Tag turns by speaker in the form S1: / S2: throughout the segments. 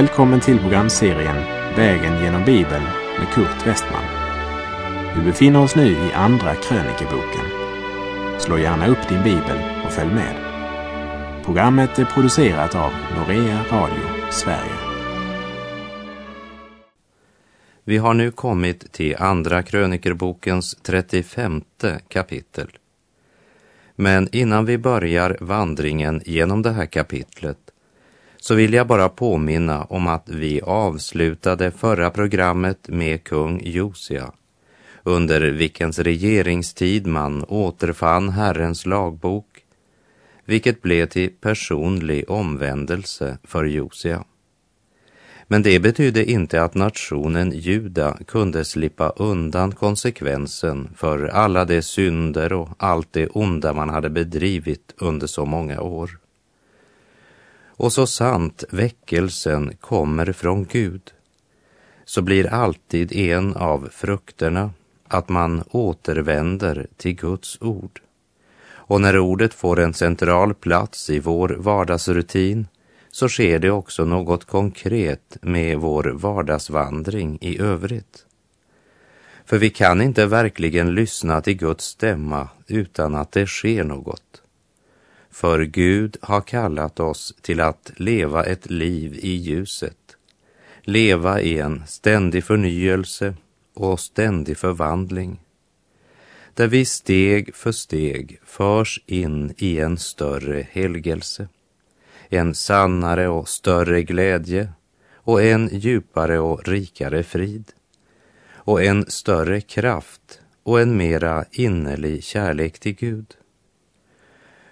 S1: Välkommen till programserien Vägen genom Bibeln med Kurt Westman. Vi befinner oss nu i Andra krönikeboken. Slå gärna upp din bibel och följ med. Programmet är producerat av Norea Radio Sverige.
S2: Vi har nu kommit till Andra krönikerbokens 35 kapitel. Men innan vi börjar vandringen genom det här kapitlet så vill jag bara påminna om att vi avslutade förra programmet med kung Josia, under vilkens regeringstid man återfann Herrens lagbok, vilket blev till personlig omvändelse för Josia. Men det betydde inte att nationen Juda kunde slippa undan konsekvensen för alla de synder och allt det onda man hade bedrivit under så många år. Och så sant väckelsen kommer från Gud, så blir alltid en av frukterna att man återvänder till Guds ord. Och när ordet får en central plats i vår vardagsrutin så sker det också något konkret med vår vardagsvandring i övrigt. För vi kan inte verkligen lyssna till Guds stämma utan att det sker något. För Gud har kallat oss till att leva ett liv i ljuset, leva i en ständig förnyelse och ständig förvandling, där vi steg för steg förs in i en större helgelse, en sannare och större glädje och en djupare och rikare frid och en större kraft och en mera innerlig kärlek till Gud.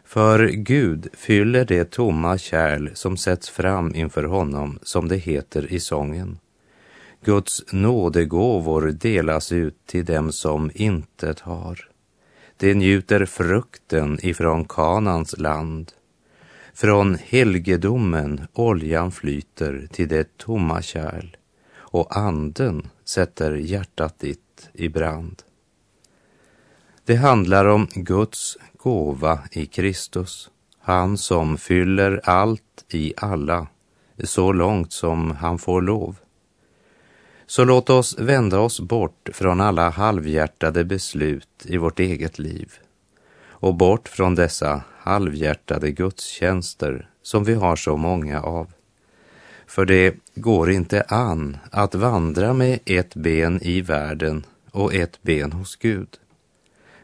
S2: För Gud fyller det tomma kärl som sätts fram inför honom, som det heter i sången. Guds nådegåvor delas ut till dem som intet har. De njuter frukten ifrån Kanans land. Från helgedomen oljan flyter till det tomma kärl och anden sätter hjärtat ditt i brand. Det handlar om Guds gåva i Kristus, han som fyller allt i alla, så långt som han får lov. Så låt oss vända oss bort från alla halvhjärtade beslut i vårt eget liv och bort från dessa halvhjärtade gudstjänster som vi har så många av. För det går inte an att vandra med ett ben i världen och ett ben hos Gud.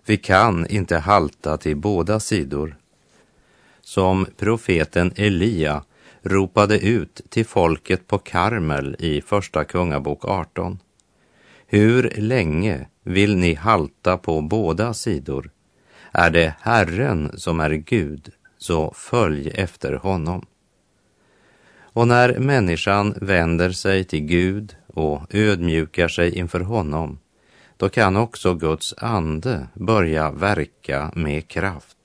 S2: Vi kan inte halta till båda sidor. Som profeten Elia ropade ut till folket på Karmel i Första Kungabok 18. Hur länge vill ni halta på båda sidor? Är det Herren som är Gud, så följ efter honom. Och när människan vänder sig till Gud och ödmjukar sig inför honom, då kan också Guds ande börja verka med kraft.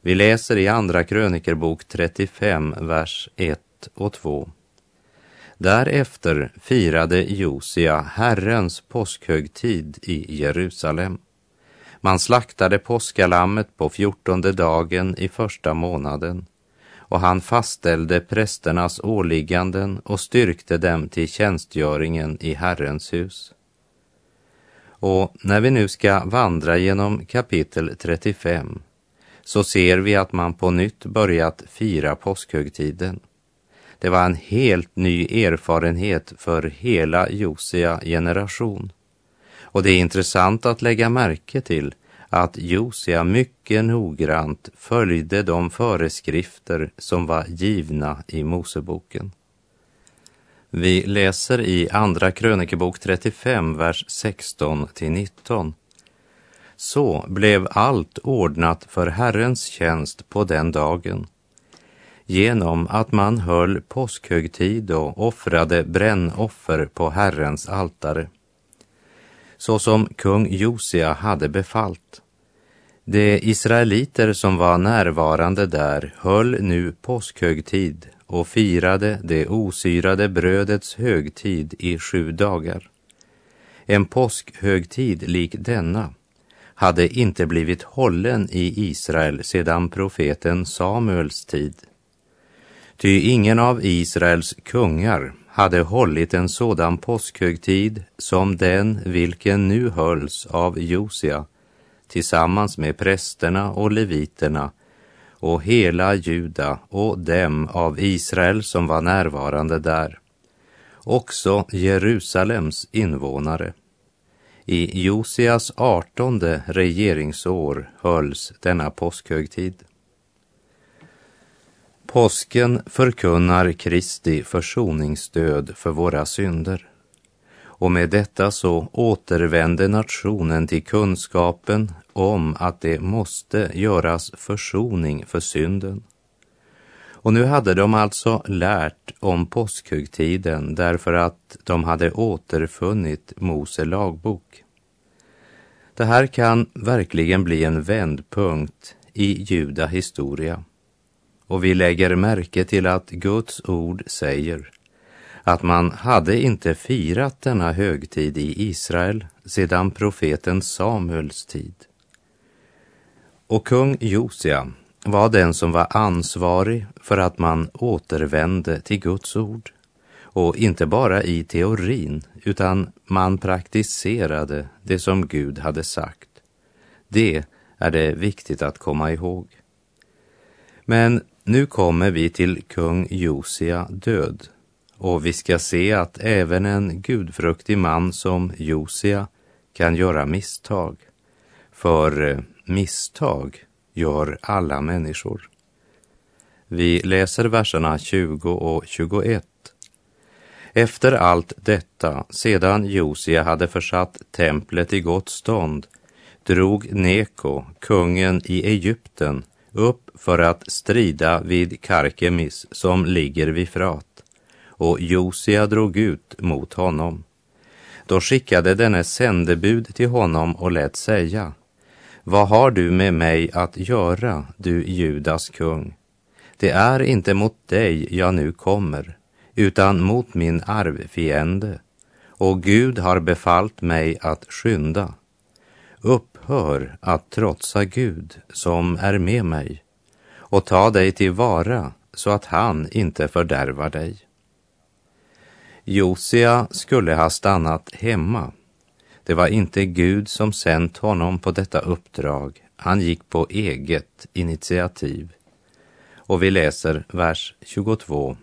S2: Vi läser i Andra krönikerbok 35, vers 1 och 2. Därefter firade Josia Herrens påskhögtid i Jerusalem. Man slaktade påskalammet på fjortonde dagen i första månaden och han fastställde prästernas åligganden och styrkte dem till tjänstgöringen i Herrens hus. Och när vi nu ska vandra genom kapitel 35 så ser vi att man på nytt börjat fira påskhögtiden. Det var en helt ny erfarenhet för hela Josia generation. Och det är intressant att lägga märke till att Josia mycket noggrant följde de föreskrifter som var givna i Moseboken. Vi läser i Andra krönikebok 35, vers 16 till 19. Så blev allt ordnat för Herrens tjänst på den dagen genom att man höll påskhögtid och offrade brännoffer på Herrens altare så som kung Josia hade befallt. De israeliter som var närvarande där höll nu påskhögtid och firade det osyrade brödets högtid i sju dagar. En påskhögtid lik denna hade inte blivit hållen i Israel sedan profeten Samuels tid. Ty ingen av Israels kungar hade hållit en sådan påskhögtid som den vilken nu hölls av Josia tillsammans med prästerna och leviterna och hela Juda och dem av Israel som var närvarande där. Också Jerusalems invånare. I Josias artonde regeringsår hölls denna påskhögtid. Påsken förkunnar Kristi försoningsdöd för våra synder. Och med detta så återvände nationen till kunskapen om att det måste göras försoning för synden. Och nu hade de alltså lärt om påskhögtiden därför att de hade återfunnit Mose lagbok. Det här kan verkligen bli en vändpunkt i juda historia. Och vi lägger märke till att Guds ord säger att man hade inte firat denna högtid i Israel sedan profeten Samuels tid. Och kung Josia var den som var ansvarig för att man återvände till Guds ord. Och inte bara i teorin, utan man praktiserade det som Gud hade sagt. Det är det viktigt att komma ihåg. Men nu kommer vi till kung Josia död och vi ska se att även en gudfruktig man som Josia kan göra misstag. För eh, misstag gör alla människor. Vi läser verserna 20 och 21. Efter allt detta, sedan Josia hade försatt templet i gott stånd, drog Neko, kungen i Egypten, upp för att strida vid Karkemis som ligger vid Frat och Josia drog ut mot honom. Då skickade denne sändebud till honom och lät säga Vad har du med mig att göra, du Judas kung? Det är inte mot dig jag nu kommer, utan mot min arvfiende, och Gud har befallt mig att skynda. Upphör att trotsa Gud som är med mig och ta dig till vara så att han inte fördärvar dig. Josia skulle ha stannat hemma. Det var inte Gud som sänt honom på detta uppdrag. Han gick på eget initiativ. Och vi läser vers 22.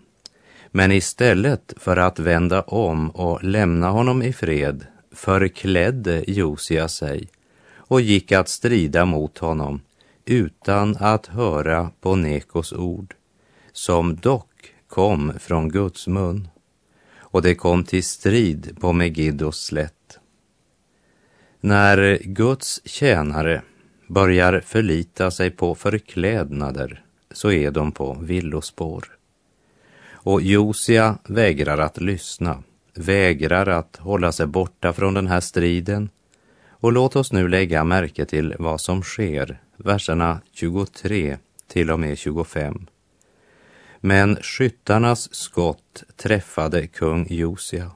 S2: Men istället för att vända om och lämna honom i fred förklädde Josia sig och gick att strida mot honom utan att höra på Nekos ord, som dock kom från Guds mun. Och det kom till strid på Megiddos slätt. När Guds tjänare börjar förlita sig på förklädnader så är de på villospår. Och Josia vägrar att lyssna, vägrar att hålla sig borta från den här striden. Och låt oss nu lägga märke till vad som sker verserna 23 till och med 25. Men skyttarnas skott träffade kung Josia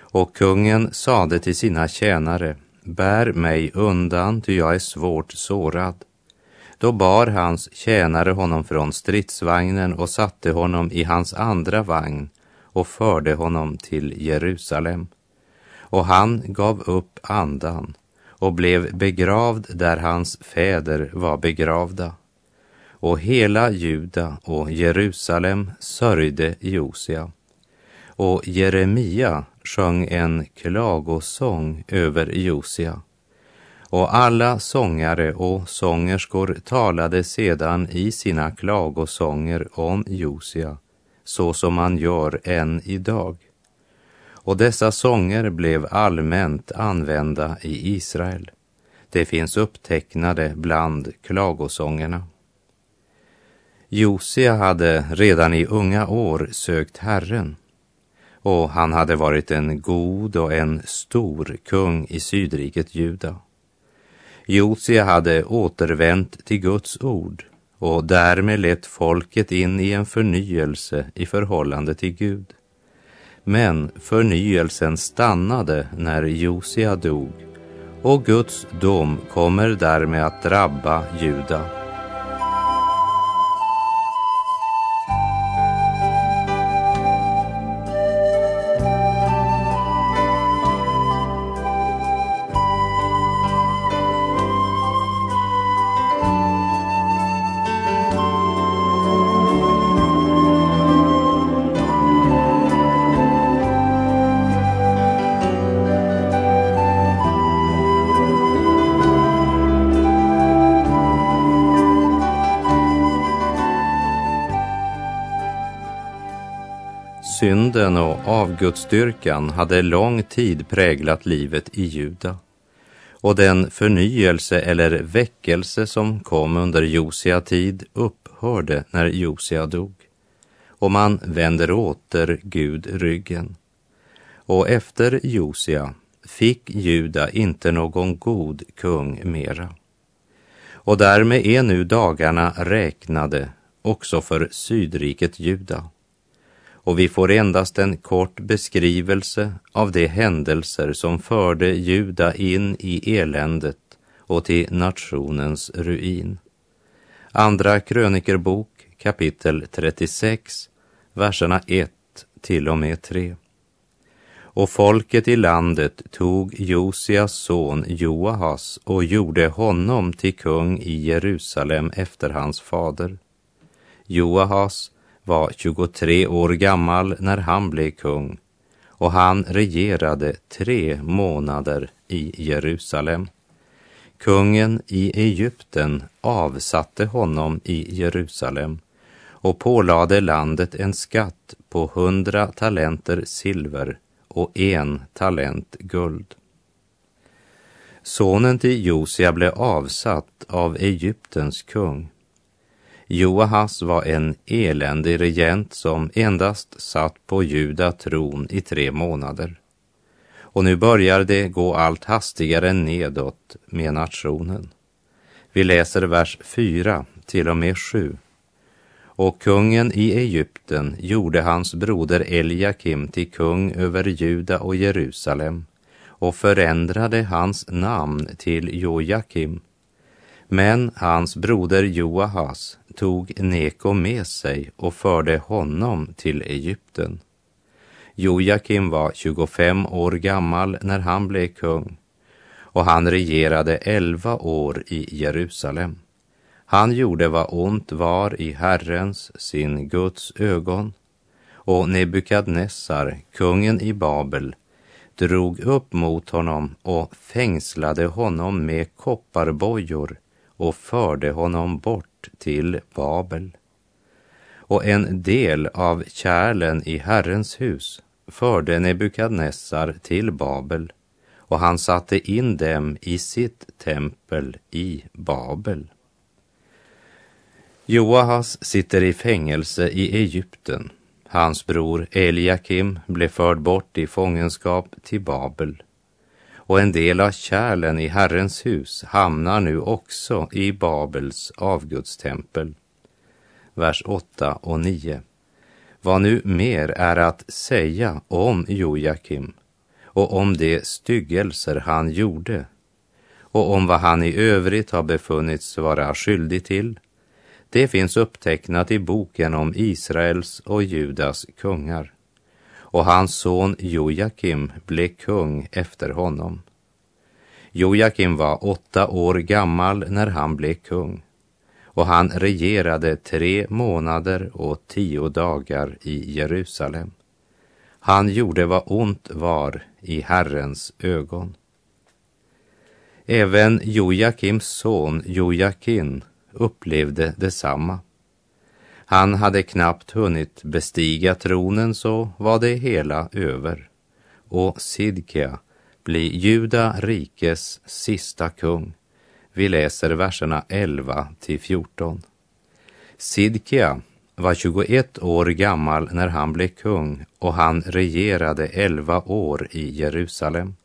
S2: och kungen sade till sina tjänare, bär mig undan, ty jag är svårt sårad. Då bar hans tjänare honom från stridsvagnen och satte honom i hans andra vagn och förde honom till Jerusalem. Och han gav upp andan och blev begravd där hans fäder var begravda. Och hela Juda och Jerusalem sörjde Josia. Och Jeremia sjöng en klagosång över Josia. Och alla sångare och sångerskor talade sedan i sina klagosånger om Josia, så som man gör än idag och dessa sånger blev allmänt använda i Israel. Det finns upptecknade bland klagosångerna. Josia hade redan i unga år sökt Herren och han hade varit en god och en stor kung i sydriket Juda. Josia hade återvänt till Guds ord och därmed lett folket in i en förnyelse i förhållande till Gud. Men förnyelsen stannade när Josia dog och Guds dom kommer därmed att drabba Juda. Synden och avgudsdyrkan hade lång tid präglat livet i Juda. Och den förnyelse eller väckelse som kom under Josia tid upphörde när Josia dog. Och man vänder åter Gud ryggen. Och efter Josia fick Juda inte någon god kung mera. Och därmed är nu dagarna räknade också för sydriket Juda. Och vi får endast en kort beskrivelse av de händelser som förde Juda in i eländet och till nationens ruin. Andra krönikerbok kapitel 36, verserna 1 till och med 3. Och folket i landet tog Josias son Joahas och gjorde honom till kung i Jerusalem efter hans fader. Joahas var 23 år gammal när han blev kung och han regerade tre månader i Jerusalem. Kungen i Egypten avsatte honom i Jerusalem och pålade landet en skatt på hundra talenter silver och en talent guld. Sonen till Josia blev avsatt av Egyptens kung. Joahas var en eländig regent som endast satt på Juda tron i tre månader. Och nu börjar det gå allt hastigare nedåt med nationen. Vi läser vers 4 till och med 7 och kungen i Egypten gjorde hans broder Eliakim till kung över Juda och Jerusalem och förändrade hans namn till Jojakim. Men hans broder Joahas tog Neko med sig och förde honom till Egypten. Jojakim var 25 år gammal när han blev kung och han regerade 11 år i Jerusalem. Han gjorde vad ont var i Herrens, sin Guds ögon, och Nebukadnessar, kungen i Babel, drog upp mot honom och fängslade honom med kopparbojor och förde honom bort till Babel. Och en del av kärlen i Herrens hus förde Nebukadnessar till Babel och han satte in dem i sitt tempel i Babel. Joahas sitter i fängelse i Egypten. Hans bror Eliakim blev förd bort i fångenskap till Babel. Och en del av kärlen i Herrens hus hamnar nu också i Babels avgudstempel. Vers 8 och 9. Vad nu mer är att säga om Jojakim och om de styggelser han gjorde och om vad han i övrigt har befunnits vara skyldig till det finns upptecknat i boken om Israels och Judas kungar. Och hans son Jojakim blev kung efter honom. Jojakim var åtta år gammal när han blev kung och han regerade tre månader och tio dagar i Jerusalem. Han gjorde vad ont var i Herrens ögon. Även Jojakims son Jojakin upplevde detsamma. Han hade knappt hunnit bestiga tronen så var det hela över och Sidkia blir Juda rikes sista kung. Vi läser verserna 11 till 14. Sidkia var 21 år gammal när han blev kung och han regerade 11 år i Jerusalem.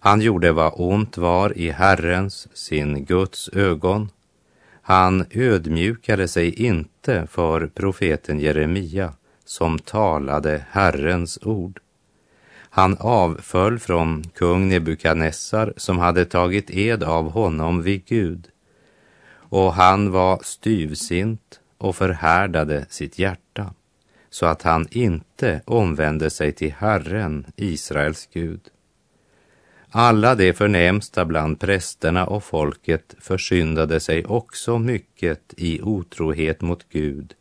S2: Han gjorde vad ont var i Herrens, sin Guds ögon han ödmjukade sig inte för profeten Jeremia som talade Herrens ord. Han avföll från kung Nebukadnessar som hade tagit ed av honom vid Gud och han var styvsint och förhärdade sitt hjärta så att han inte omvände sig till Herren, Israels Gud. Alla de förnämsta bland prästerna och folket försyndade sig också mycket i otrohet mot Gud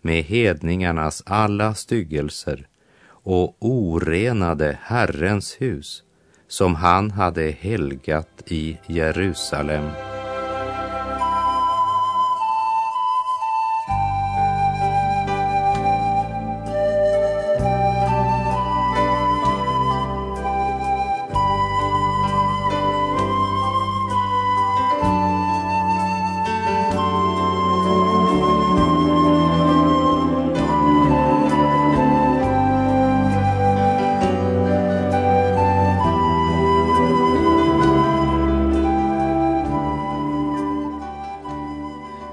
S2: med hedningarnas alla styggelser och orenade Herrens hus som han hade helgat i Jerusalem.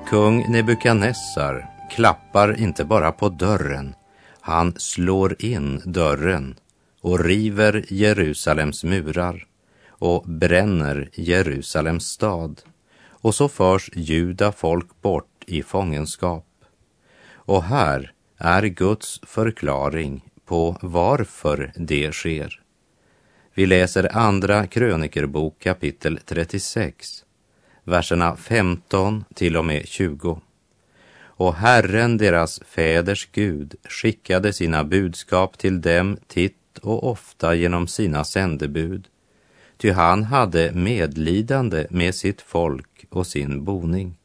S2: Kung Nebukadnessar klappar inte bara på dörren, han slår in dörren och river Jerusalems murar och bränner Jerusalems stad. Och så förs juda folk bort i fångenskap. Och här är Guds förklaring på varför det sker. Vi läser Andra krönikerbok kapitel 36, verserna 15 till och med 20. Och Herren, deras fäders Gud, skickade sina budskap till dem titt och ofta genom sina sändebud, ty han hade medlidande med sitt folk och sin boning.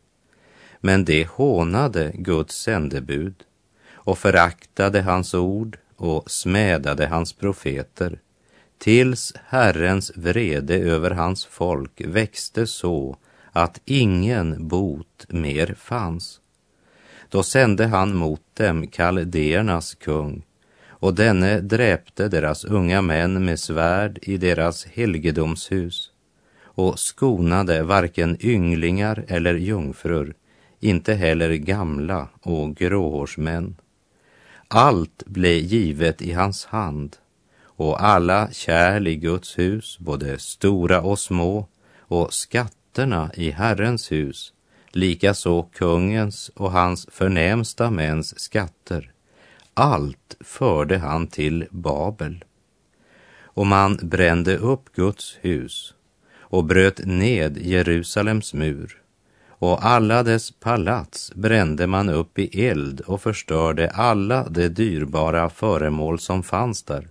S2: Men de hånade Guds sändebud och föraktade hans ord och smädade hans profeter tills Herrens vrede över hans folk växte så att ingen bot mer fanns. Då sände han mot dem kaldéernas kung och denne dräpte deras unga män med svärd i deras helgedomshus och skonade varken ynglingar eller jungfrur, inte heller gamla och gråhårsmän. Allt blev givet i hans hand och alla kärl i Guds hus, både stora och små, och skatterna i Herrens hus, likaså kungens och hans förnämsta mäns skatter. Allt förde han till Babel. Och man brände upp Guds hus och bröt ned Jerusalems mur och alla dess palats brände man upp i eld och förstörde alla de dyrbara föremål som fanns där.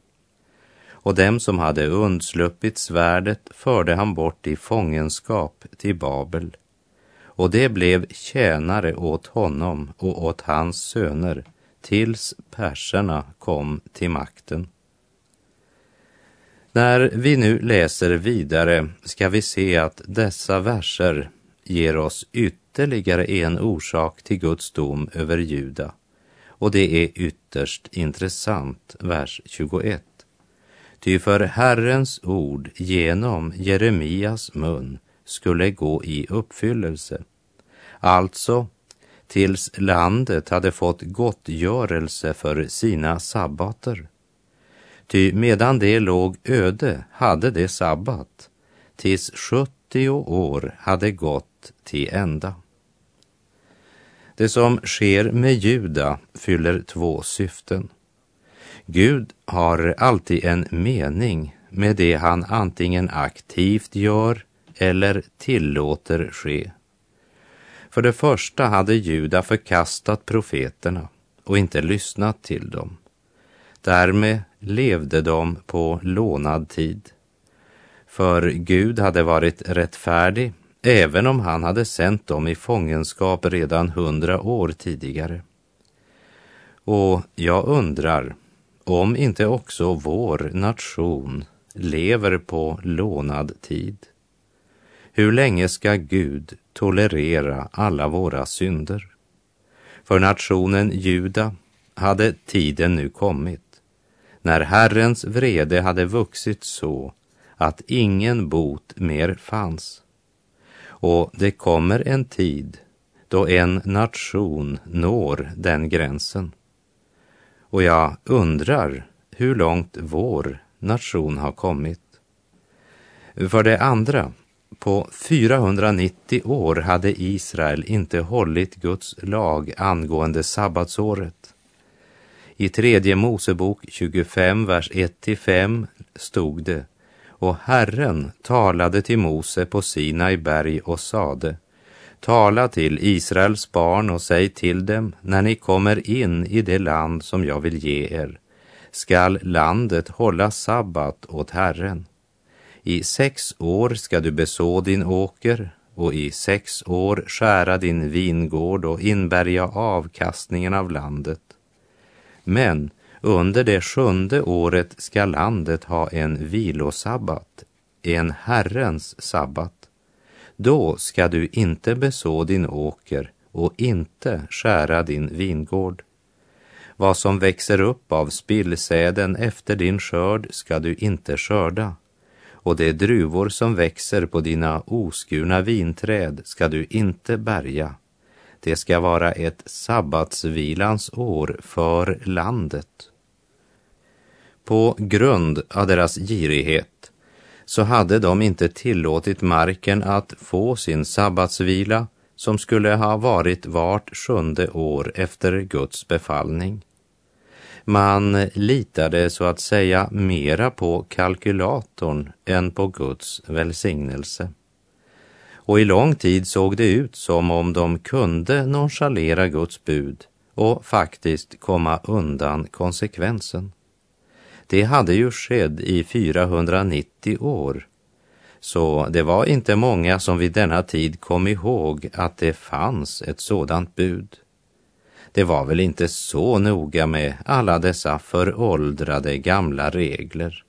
S2: Och dem som hade undsluppit svärdet förde han bort i fångenskap till Babel. Och det blev tjänare åt honom och åt hans söner tills perserna kom till makten. När vi nu läser vidare ska vi se att dessa verser ger oss ytterligare en orsak till Guds dom över Juda. Och det är ytterst intressant, vers 21. Ty för Herrens ord genom Jeremias mun skulle gå i uppfyllelse. Alltså tills landet hade fått gottgörelse för sina sabbater. Ty medan det låg öde hade det sabbat, tills 70 år hade gått till ända. Det som sker med Juda fyller två syften. Gud har alltid en mening med det han antingen aktivt gör eller tillåter ske. För det första hade Juda förkastat profeterna och inte lyssnat till dem. Därmed levde de på lånad tid. För Gud hade varit rättfärdig även om han hade sänt dem i fångenskap redan hundra år tidigare. Och jag undrar om inte också vår nation lever på lånad tid. Hur länge ska Gud tolerera alla våra synder? För nationen Juda hade tiden nu kommit när Herrens vrede hade vuxit så att ingen bot mer fanns. Och det kommer en tid då en nation når den gränsen. Och jag undrar hur långt vår nation har kommit. För det andra, på 490 år hade Israel inte hållit Guds lag angående sabbatsåret. I tredje Mosebok 25, vers 1-5 stod det och Herren talade till Mose på Sinai berg och sade Tala till Israels barn och säg till dem när ni kommer in i det land som jag vill ge er skall landet hålla sabbat åt Herren. I sex år ska du beså din åker och i sex år skära din vingård och inbärga avkastningen av landet. Men under det sjunde året ska landet ha en vilosabbat, en Herrens sabbat. Då ska du inte beså din åker och inte skära din vingård. Vad som växer upp av spillsäden efter din skörd ska du inte skörda och de druvor som växer på dina oskurna vinträd ska du inte bärga. det ska vara ett sabbatsvilans år för landet. På grund av deras girighet så hade de inte tillåtit marken att få sin sabbatsvila som skulle ha varit vart sjunde år efter Guds befallning. Man litade så att säga mera på kalkylatorn än på Guds välsignelse. Och i lång tid såg det ut som om de kunde nonchalera Guds bud och faktiskt komma undan konsekvensen. Det hade ju skett i 490 år, så det var inte många som vid denna tid kom ihåg att det fanns ett sådant bud. Det var väl inte så noga med alla dessa föråldrade gamla regler.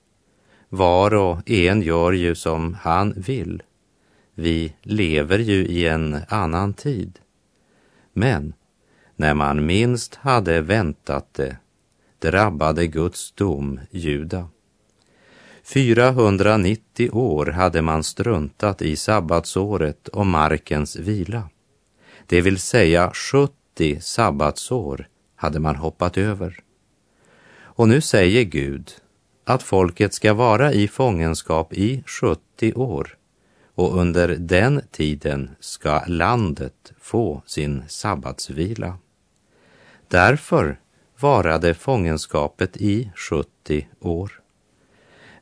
S2: Var och en gör ju som han vill. Vi lever ju i en annan tid. Men när man minst hade väntat det drabbade Guds dom Juda. 490 år hade man struntat i sabbatsåret och markens vila. Det vill säga 70 sabbatsår hade man hoppat över. Och nu säger Gud att folket ska vara i fångenskap i 70 år och under den tiden ska landet få sin sabbatsvila. Därför varade fångenskapet i 70 år.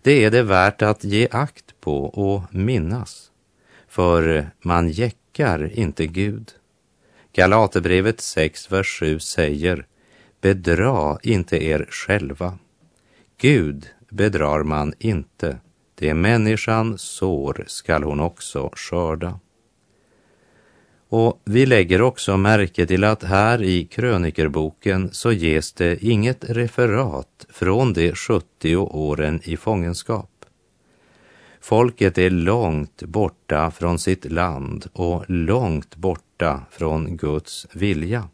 S2: Det är det värt att ge akt på och minnas, för man jäckar inte Gud. Galaterbrevet 6, vers 7 säger Bedra inte er själva. Gud bedrar man inte. Det människan sår skall hon också skörda. Och vi lägger också märke till att här i krönikerboken så ges det inget referat från de 70 åren i fångenskap. Folket är långt borta från sitt land och långt borta från Guds vilja.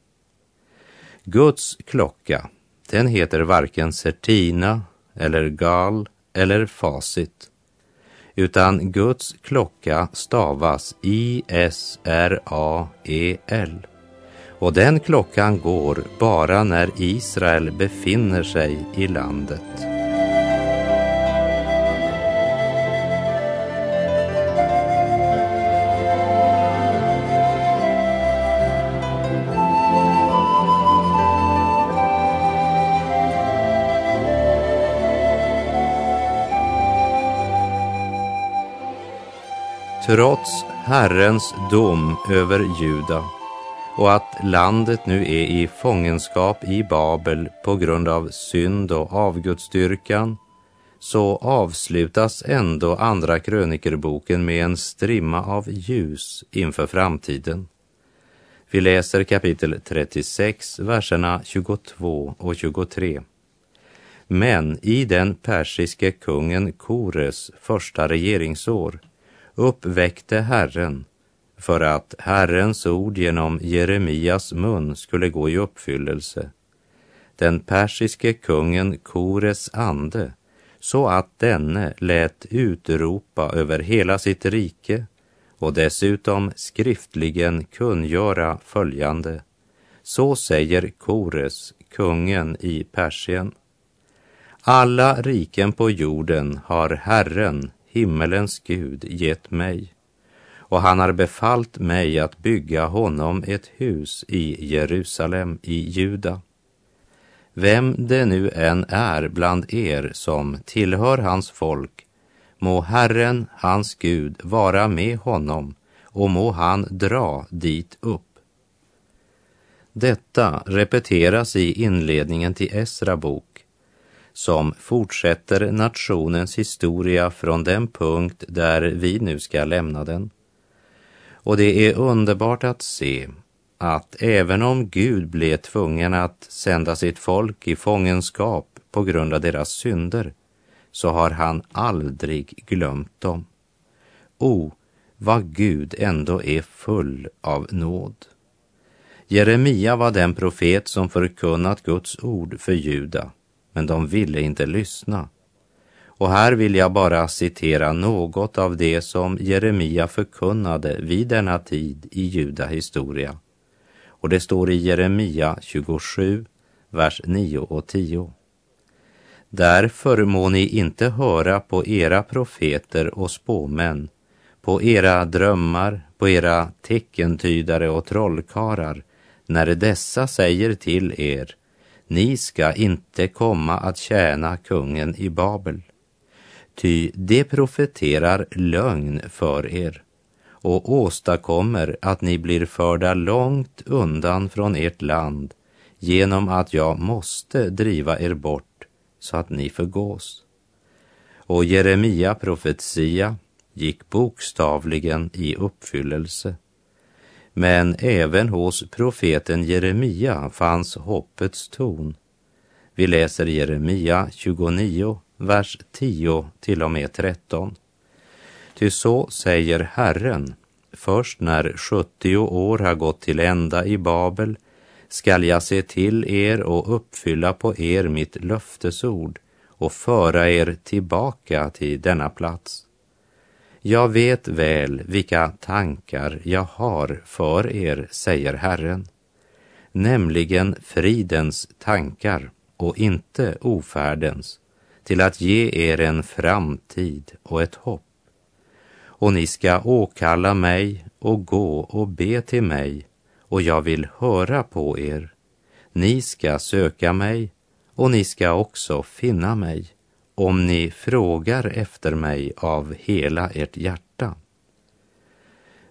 S2: Guds klocka, den heter varken Certina eller Gal eller Facit utan Guds klocka stavas I-S-R-A-E-L. Och den klockan går bara när Israel befinner sig i landet. Trots Herrens dom över Juda och att landet nu är i fångenskap i Babel på grund av synd och avgudsdyrkan så avslutas ändå Andra krönikerboken med en strimma av ljus inför framtiden. Vi läser kapitel 36, verserna 22 och 23. Men i den persiske kungen Kores första regeringsår uppväckte Herren för att Herrens ord genom Jeremias mun skulle gå i uppfyllelse. Den persiske kungen Kores ande så att denne lät utropa över hela sitt rike och dessutom skriftligen kungöra följande. Så säger Kores, kungen i Persien. Alla riken på jorden har Herren, himmelens Gud gett mig och han har befallt mig att bygga honom ett hus i Jerusalem i Juda. Vem det nu än är bland er som tillhör hans folk må Herren, hans Gud, vara med honom och må han dra dit upp. Detta repeteras i inledningen till Esra bok som fortsätter nationens historia från den punkt där vi nu ska lämna den. Och det är underbart att se att även om Gud blev tvungen att sända sitt folk i fångenskap på grund av deras synder, så har han aldrig glömt dem. O, vad Gud ändå är full av nåd. Jeremia var den profet som förkunnat Guds ord för Juda men de ville inte lyssna. Och här vill jag bara citera något av det som Jeremia förkunnade vid denna tid i Juda historia. Och det står i Jeremia 27, vers 9 och 10. Därför må ni inte höra på era profeter och spåmän, på era drömmar, på era teckentydare och trollkarlar, när dessa säger till er, ni ska inte komma att tjäna kungen i Babel. Ty det profeterar lögn för er och åstadkommer att ni blir förda långt undan från ert land genom att jag måste driva er bort så att ni förgås. Och Jeremia profetia gick bokstavligen i uppfyllelse. Men även hos profeten Jeremia fanns hoppets ton. Vi läser Jeremia 29, vers 10 till och med 13. Ty så säger Herren, först när 70 år har gått till ända i Babel skall jag se till er och uppfylla på er mitt löftesord och föra er tillbaka till denna plats. Jag vet väl vilka tankar jag har för er, säger Herren, nämligen fridens tankar och inte ofärdens, till att ge er en framtid och ett hopp. Och ni ska åkalla mig och gå och be till mig och jag vill höra på er. Ni ska söka mig och ni ska också finna mig om ni frågar efter mig av hela ert hjärta.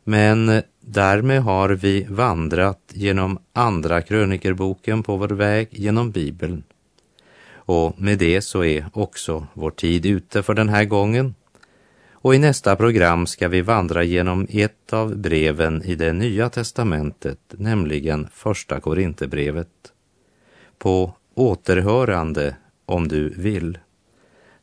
S2: Men därmed har vi vandrat genom Andra krönikerboken på vår väg genom Bibeln. Och med det så är också vår tid ute för den här gången. Och i nästa program ska vi vandra genom ett av breven i det nya testamentet, nämligen Första Korinthierbrevet. På återhörande om du vill.